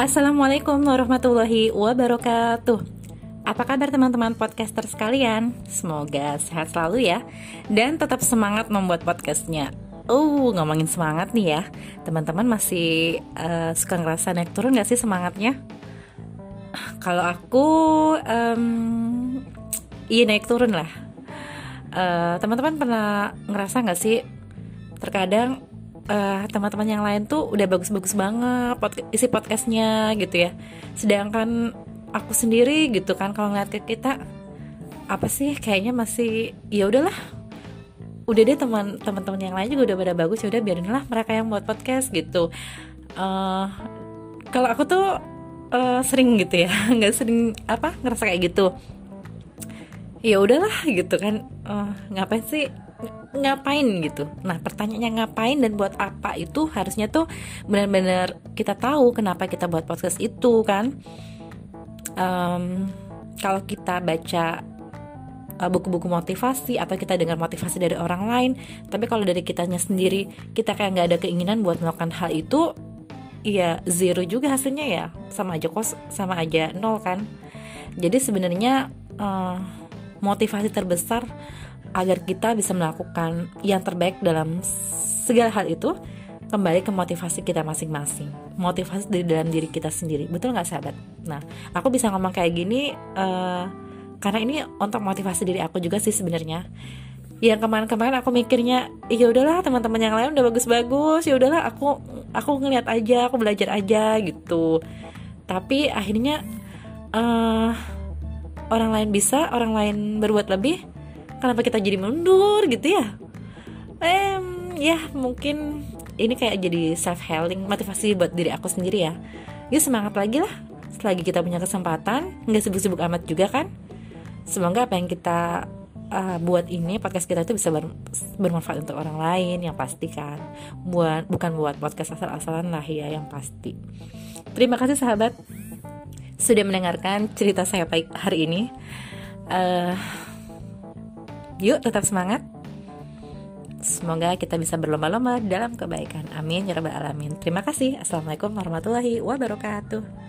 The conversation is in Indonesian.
Assalamualaikum warahmatullahi wabarakatuh. Apa kabar teman-teman podcaster sekalian? Semoga sehat selalu ya dan tetap semangat membuat podcastnya. Oh, ngomongin semangat nih ya. Teman-teman masih uh, suka ngerasa naik turun gak sih semangatnya? Kalau aku, um, iya naik turun lah. Uh, teman-teman pernah ngerasa gak sih terkadang uh, teman-teman yang lain tuh udah bagus-bagus banget pod isi podcastnya gitu ya. Sedangkan aku sendiri gitu kan kalau ngeliat ke kita apa sih kayaknya masih ya udahlah. Udah deh teman teman-teman yang lain juga udah pada bagus ya udah biarin lah mereka yang buat podcast gitu. Uh, kalau aku tuh uh, sering gitu ya nggak sering apa ngerasa kayak gitu. Ya udahlah gitu kan uh, ngapain sih ngapain gitu. Nah pertanyaannya ngapain dan buat apa itu harusnya tuh benar-benar kita tahu kenapa kita buat podcast itu kan. Um, kalau kita baca uh, buku-buku motivasi atau kita dengar motivasi dari orang lain tapi kalau dari kitanya sendiri kita kayak nggak ada keinginan buat melakukan hal itu ya zero juga hasilnya ya. Sama aja kos sama aja nol kan. Jadi sebenarnya uh, motivasi terbesar agar kita bisa melakukan yang terbaik dalam segala hal itu kembali ke motivasi kita masing-masing. Motivasi dari dalam diri kita sendiri. Betul nggak sahabat? Nah aku bisa ngomong kayak gini uh, karena ini untuk motivasi diri aku juga sih sebenarnya. Yang kemarin-kemarin aku mikirnya ya udahlah teman-teman yang lain udah bagus-bagus. Ya udahlah aku aku ngeliat aja aku belajar aja gitu. Tapi akhirnya uh, orang lain bisa orang lain berbuat lebih kenapa kita jadi mundur gitu ya? Em ya mungkin ini kayak jadi self healing motivasi buat diri aku sendiri ya. Yuk semangat lagi lah. Selagi kita punya kesempatan nggak sibuk-sibuk amat juga kan? Semoga apa yang kita uh, buat ini podcast kita itu bisa ber, bermanfaat untuk orang lain yang pasti kan? Buat bukan buat podcast asal-asalan lah ya yang pasti. Terima kasih sahabat sudah mendengarkan cerita saya baik hari ini. Uh, yuk tetap semangat. Semoga kita bisa berlomba-lomba dalam kebaikan. Amin ya rabbal alamin. Terima kasih. Assalamualaikum warahmatullahi wabarakatuh.